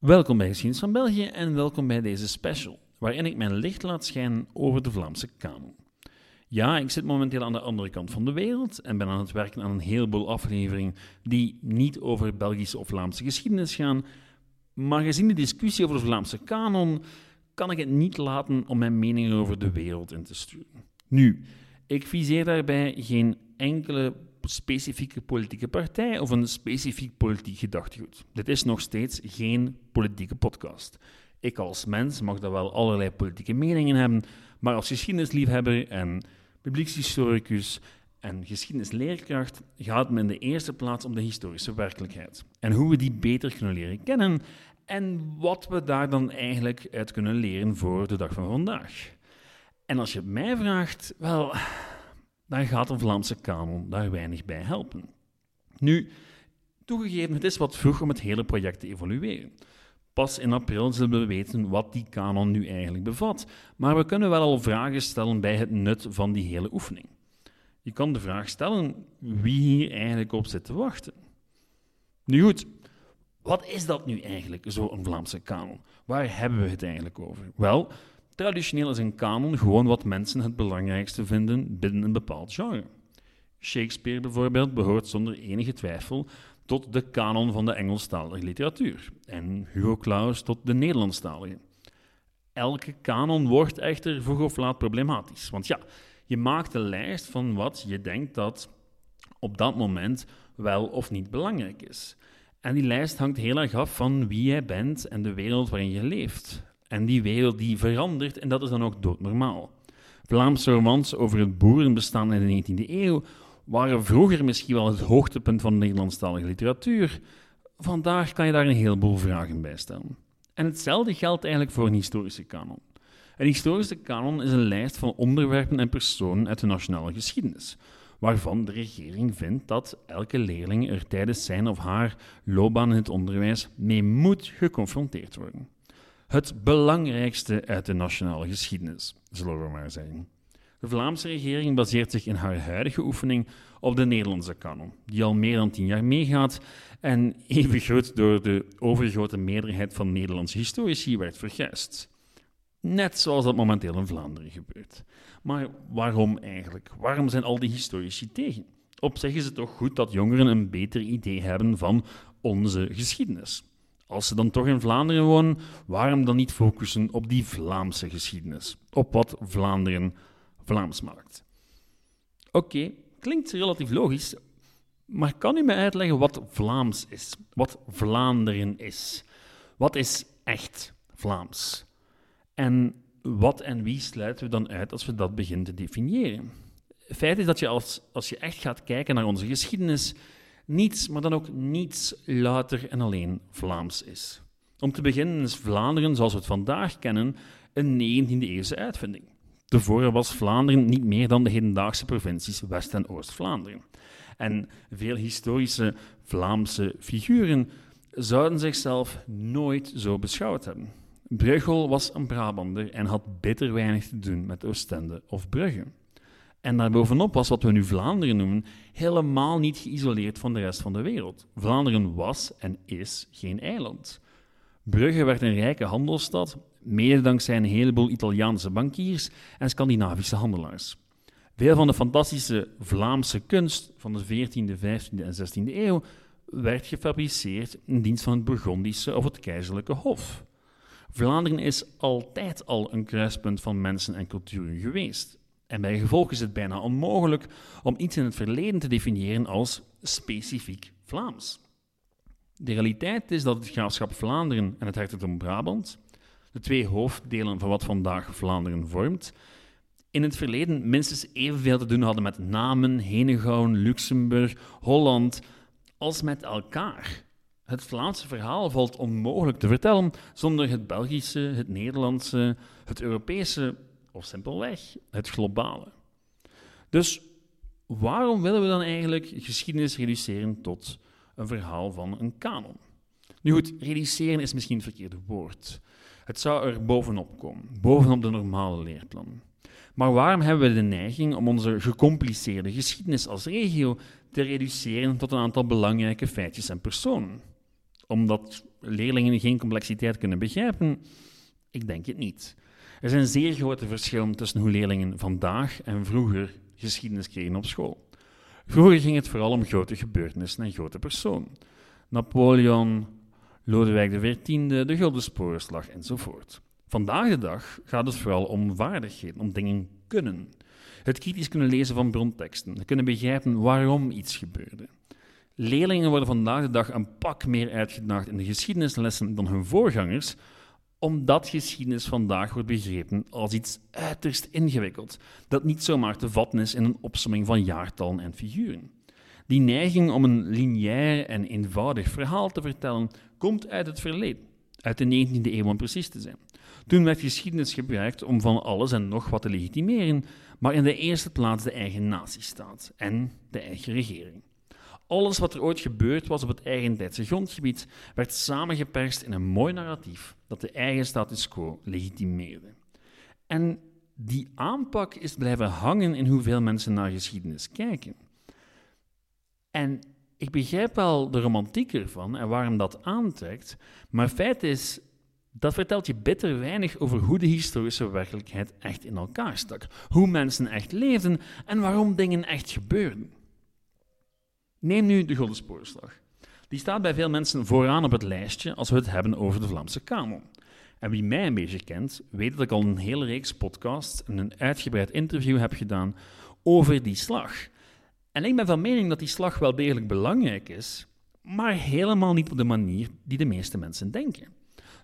Welkom bij Geschiedenis van België en welkom bij deze special, waarin ik mijn licht laat schijnen over de Vlaamse kanon. Ja, ik zit momenteel aan de andere kant van de wereld en ben aan het werken aan een heleboel afleveringen die niet over Belgische of Vlaamse geschiedenis gaan, maar gezien de discussie over de Vlaamse kanon kan ik het niet laten om mijn mening over de wereld in te sturen. Nu, ik viseer daarbij geen enkele specifieke politieke partij of een specifiek politiek gedachtegoed. Dit is nog steeds geen politieke podcast. Ik als mens mag daar wel allerlei politieke meningen hebben, maar als geschiedenisliefhebber en publiekshistoricus en geschiedenisleerkracht gaat het me in de eerste plaats om de historische werkelijkheid en hoe we die beter kunnen leren kennen en wat we daar dan eigenlijk uit kunnen leren voor de dag van vandaag. En als je mij vraagt, wel, dan gaat een Vlaamse kanon daar weinig bij helpen. Nu, toegegeven, het is wat vroeg om het hele project te evalueren. Pas in april zullen we weten wat die kanon nu eigenlijk bevat, maar we kunnen wel al vragen stellen bij het nut van die hele oefening. Je kan de vraag stellen wie hier eigenlijk op zit te wachten. Nu goed, wat is dat nu eigenlijk, zo'n Vlaamse kanon? Waar hebben we het eigenlijk over? Wel, traditioneel is een kanon gewoon wat mensen het belangrijkste vinden binnen een bepaald genre. Shakespeare bijvoorbeeld behoort zonder enige twijfel tot de kanon van de Engelstalige literatuur en Hugo Claus tot de Nederlandstalige. Elke kanon wordt echter vroeg of laat problematisch, want ja, je maakt een lijst van wat je denkt dat op dat moment wel of niet belangrijk is. En die lijst hangt heel erg af van wie jij bent en de wereld waarin je leeft. En die wereld die verandert en dat is dan ook doodnormaal. Vlaamse romans over het boerenbestaan in de 19e eeuw waren vroeger misschien wel het hoogtepunt van de Nederlandstalige literatuur. Vandaag kan je daar een heleboel vragen bij stellen. En hetzelfde geldt eigenlijk voor een historische kanon. Een historische kanon is een lijst van onderwerpen en personen uit de nationale geschiedenis, waarvan de regering vindt dat elke leerling er tijdens zijn of haar loopbaan in het onderwijs mee moet geconfronteerd worden. Het belangrijkste uit de nationale geschiedenis, zullen we maar zeggen. De Vlaamse regering baseert zich in haar huidige oefening op de Nederlandse kanon, die al meer dan tien jaar meegaat en even groot door de overgrote meerderheid van Nederlandse historici werd verguisd. Net zoals dat momenteel in Vlaanderen gebeurt. Maar waarom eigenlijk? Waarom zijn al die historici tegen? Op zich is het toch goed dat jongeren een beter idee hebben van onze geschiedenis. Als ze dan toch in Vlaanderen wonen, waarom dan niet focussen op die Vlaamse geschiedenis? Op wat Vlaanderen Vlaams maakt. Oké, klinkt relatief logisch, maar kan u mij uitleggen wat Vlaams is? Wat Vlaanderen is? Wat is echt Vlaams? En wat en wie sluiten we dan uit als we dat beginnen te definiëren? Feit is dat je als, als je echt gaat kijken naar onze geschiedenis, niets, maar dan ook niets louter en alleen Vlaams is. Om te beginnen is Vlaanderen, zoals we het vandaag kennen, een 19e-eeuwse uitvinding. Tevoren was Vlaanderen niet meer dan de hedendaagse provincies West- en Oost-Vlaanderen. En veel historische Vlaamse figuren zouden zichzelf nooit zo beschouwd hebben. Bruegel was een Brabander en had bitter weinig te doen met Oostende of Brugge. En daarbovenop was wat we nu Vlaanderen noemen helemaal niet geïsoleerd van de rest van de wereld. Vlaanderen was en is geen eiland. Brugge werd een rijke handelsstad, mede dankzij een heleboel Italiaanse bankiers en Scandinavische handelaars. Veel van de fantastische Vlaamse kunst van de 14e, 15e en 16e eeuw werd gefabriceerd in dienst van het Burgondische of het keizerlijke hof. Vlaanderen is altijd al een kruispunt van mensen en culturen geweest. En bij gevolg is het bijna onmogelijk om iets in het verleden te definiëren als specifiek Vlaams. De realiteit is dat het graafschap Vlaanderen en het hertogdom Brabant, de twee hoofddelen van wat vandaag Vlaanderen vormt, in het verleden minstens evenveel te doen hadden met namen, Henegouwen, Luxemburg, Holland, als met elkaar. Het Vlaamse verhaal valt onmogelijk te vertellen zonder het Belgische, het Nederlandse, het Europese of simpelweg het globale. Dus waarom willen we dan eigenlijk geschiedenis reduceren tot een verhaal van een kanon? Nu goed, reduceren is misschien het verkeerde woord. Het zou er bovenop komen, bovenop de normale leerplannen. Maar waarom hebben we de neiging om onze gecompliceerde geschiedenis als regio te reduceren tot een aantal belangrijke feitjes en personen? Omdat leerlingen geen complexiteit kunnen begrijpen? Ik denk het niet. Er zijn zeer grote verschillen tussen hoe leerlingen vandaag en vroeger geschiedenis kregen op school. Vroeger ging het vooral om grote gebeurtenissen en grote personen. Napoleon, Lodewijk XIV, de Gulden Sporenslag enzovoort. Vandaag de dag gaat het vooral om vaardigheden, om dingen kunnen. Het kritisch kunnen lezen van bronteksten, kunnen begrijpen waarom iets gebeurde. Leerlingen worden vandaag de dag een pak meer uitgedaagd in de geschiedenislessen dan hun voorgangers, omdat geschiedenis vandaag wordt begrepen als iets uiterst ingewikkeld, dat niet zomaar te vatten is in een opsomming van jaartallen en figuren. Die neiging om een lineair en eenvoudig verhaal te vertellen komt uit het verleden, uit de 19e eeuw om precies te zijn. Toen werd geschiedenis gebruikt om van alles en nog wat te legitimeren, maar in de eerste plaats de eigen natiestaat en de eigen regering. Alles wat er ooit gebeurd was op het eigentijdse grondgebied werd samengeperst in een mooi narratief dat de eigen status quo legitimeerde. En die aanpak is blijven hangen in hoeveel mensen naar geschiedenis kijken. En ik begrijp wel de romantiek ervan en waarom dat aantrekt, maar feit is, dat vertelt je bitter weinig over hoe de historische werkelijkheid echt in elkaar stak, hoe mensen echt leefden en waarom dingen echt gebeurden. Neem nu de Gulden Spoorslag. Die staat bij veel mensen vooraan op het lijstje als we het hebben over de Vlaamse kanon. En wie mij een beetje kent, weet dat ik al een hele reeks podcasts en een uitgebreid interview heb gedaan over die slag. En ik ben van mening dat die slag wel degelijk belangrijk is, maar helemaal niet op de manier die de meeste mensen denken.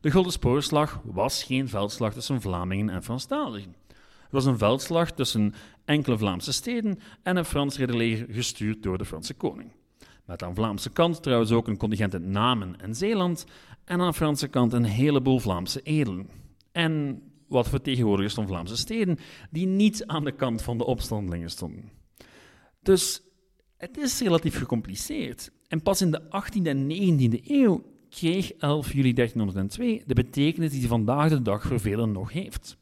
De Gulden Spoorslag was geen veldslag tussen Vlamingen en Franstaligen. Het was een veldslag tussen enkele Vlaamse steden en een Frans ridderleger gestuurd door de Franse koning. Met aan de Vlaamse kant trouwens ook een contingent in Namen en Zeeland en aan de Franse kant een heleboel Vlaamse edelen. En wat vertegenwoordigers van Vlaamse steden die niet aan de kant van de opstandelingen stonden. Dus het is relatief gecompliceerd. En pas in de 18e en 19e eeuw kreeg 11 juli 1302 de betekenis die ze vandaag de dag voor velen nog heeft.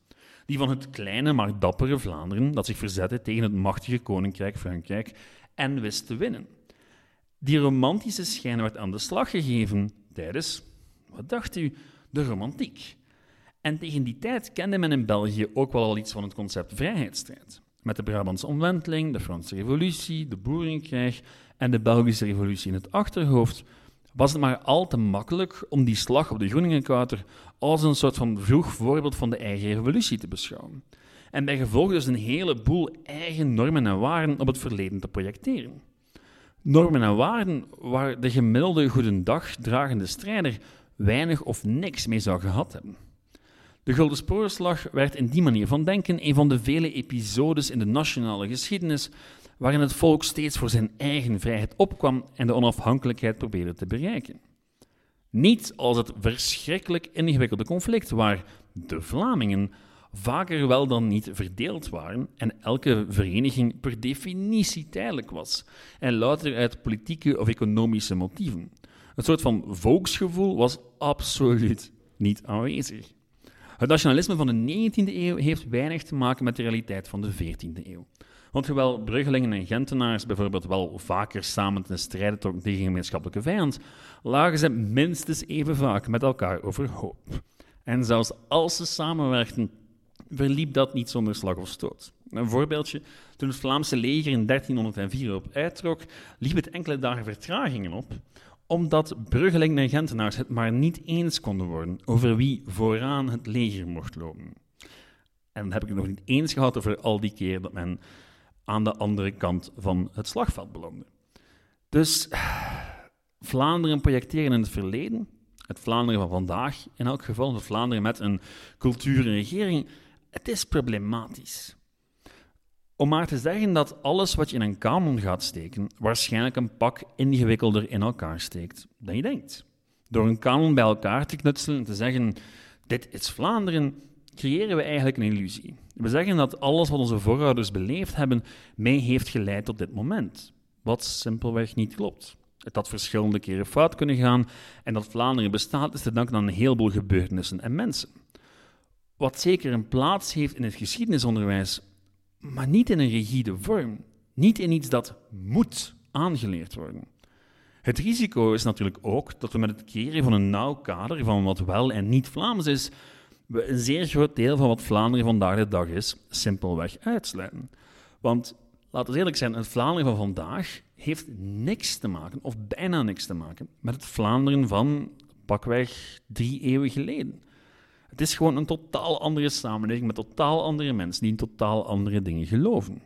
Die van het kleine maar dappere Vlaanderen dat zich verzette tegen het machtige koninkrijk Frankrijk en wist te winnen. Die romantische schijn werd aan de slag gegeven tijdens, wat dacht u, de romantiek. En tegen die tijd kende men in België ook wel al iets van het concept vrijheidsstrijd. Met de Brabantse omwenteling, de Franse Revolutie, de Boerenkrijg en de Belgische Revolutie in het achterhoofd, was het maar al te makkelijk om die slag op de Groeningenkouter als een soort van vroeg voorbeeld van de eigen revolutie te beschouwen. En bij gevolg dus een heleboel eigen normen en waarden op het verleden te projecteren. Normen en waarden waar de gemiddelde goedendag dragende strijder weinig of niks mee zou gehad hebben. De Gulden Spoorslag werd in die manier van denken een van de vele episodes in de nationale geschiedenis waarin het volk steeds voor zijn eigen vrijheid opkwam en de onafhankelijkheid probeerde te bereiken. Niet als het verschrikkelijk ingewikkelde conflict waar de Vlamingen vaker wel dan niet verdeeld waren en elke vereniging per definitie tijdelijk was en louter uit politieke of economische motieven. Een soort van volksgevoel was absoluut niet aanwezig. Het nationalisme van de 19e eeuw heeft weinig te maken met de realiteit van de 14e eeuw. Want hoewel Bruggelingen en Gentenaars bijvoorbeeld wel vaker samen ten strijde trokken tegen een gemeenschappelijke vijand, lagen ze minstens even vaak met elkaar overhoop. En zelfs als ze samenwerkten, verliep dat niet zonder slag of stoot. Een voorbeeldje, toen het Vlaamse leger in 1304 op uittrok, liep het enkele dagen vertragingen op, omdat Bruggelingen en Gentenaars het maar niet eens konden worden over wie vooraan het leger mocht lopen. En dan heb ik het nog niet eens gehad over al die keer dat men aan de andere kant van het slagveld belandde. Dus Vlaanderen projecteren in het verleden, het Vlaanderen van vandaag in elk geval, het Vlaanderen met een cultuur en regering, het is problematisch. Om maar te zeggen dat alles wat je in een kanon gaat steken, waarschijnlijk een pak ingewikkelder in elkaar steekt dan je denkt. Door een kanon bij elkaar te knutselen en te zeggen: Dit is Vlaanderen, creëren we eigenlijk een illusie. We zeggen dat alles wat onze voorouders beleefd hebben, mee heeft geleid tot dit moment. Wat simpelweg niet klopt. Het had verschillende keren fout kunnen gaan en dat Vlaanderen bestaat is te danken aan een heleboel gebeurtenissen en mensen. Wat zeker een plaats heeft in het geschiedenisonderwijs, maar niet in een rigide vorm. Niet in iets dat moet aangeleerd worden. Het risico is natuurlijk ook dat we met het creëren van een nauw kader van wat wel en niet Vlaams is, we een zeer groot deel van wat Vlaanderen vandaag de dag is, simpelweg uitsluiten. Want laten we eerlijk zijn, het Vlaanderen van vandaag heeft niks te maken, of bijna niks te maken, met het Vlaanderen van pakweg drie eeuwen geleden. Het is gewoon een totaal andere samenleving met totaal andere mensen die in totaal andere dingen geloven.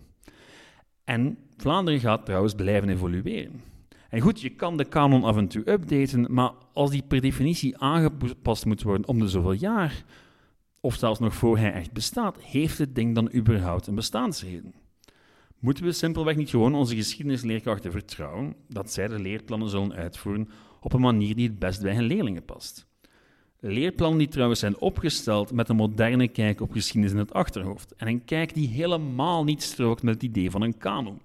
En Vlaanderen gaat trouwens blijven evolueren. En goed, je kan de kanon af en toe updaten, maar als die per definitie aangepast moet worden om de zoveel jaar, of zelfs nog voor hij echt bestaat, heeft het ding dan überhaupt een bestaansreden? Moeten we simpelweg niet gewoon onze geschiedenisleerkrachten vertrouwen dat zij de leerplannen zullen uitvoeren op een manier die het best bij hun leerlingen past? Leerplannen die trouwens zijn opgesteld met een moderne kijk op geschiedenis in het achterhoofd en een kijk die helemaal niet strookt met het idee van een kanon.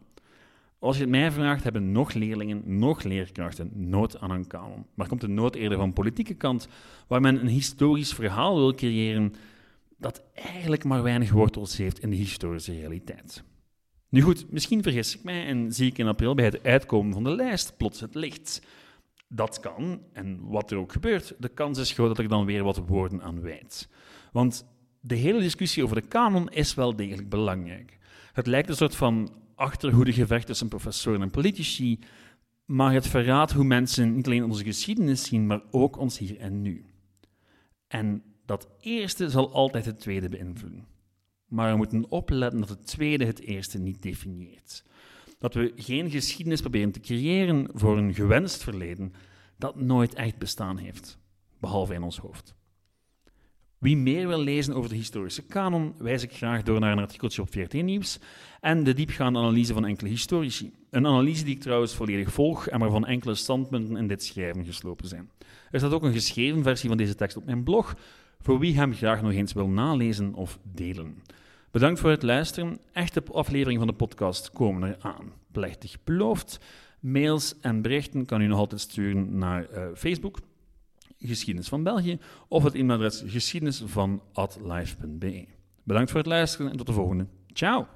Als je het mij vraagt, hebben nog leerlingen, nog leerkrachten nood aan een kanon. Maar komt de nood eerder van politieke kant, waar men een historisch verhaal wil creëren dat eigenlijk maar weinig wortels heeft in de historische realiteit. Nu goed, misschien vergis ik mij en zie ik in april bij het uitkomen van de lijst plots het licht. Dat kan, en wat er ook gebeurt, de kans is groot dat ik dan weer wat woorden aan wijd. Want de hele discussie over de kanon is wel degelijk belangrijk. Het lijkt een soort van achterhoedegevecht tussen professoren en politici, maar het verraadt hoe mensen niet alleen onze geschiedenis zien, maar ook ons hier en nu. En dat eerste zal altijd het tweede beïnvloeden. Maar we moeten opletten dat het tweede het eerste niet definieert. Dat we geen geschiedenis proberen te creëren voor een gewenst verleden dat nooit echt bestaan heeft, behalve in ons hoofd. Wie meer wil lezen over de historische kanon, wijs ik graag door naar een artikeltje op VRT Nieuws en de diepgaande analyse van enkele historici. Een analyse die ik trouwens volledig volg en waarvan enkele standpunten in dit schrijven geslopen zijn. Er staat ook een geschreven versie van deze tekst op mijn blog, voor wie hem graag nog eens wil nalezen of delen. Bedankt voor het luisteren. Echte aflevering van de podcast komen eraan. Plechtig beloofd. Mails en berichten kan u nog altijd sturen naar uh, Facebook, Geschiedenis van België, of het e-mailadres geschiedenis van Bedankt voor het luisteren en tot de volgende. Ciao!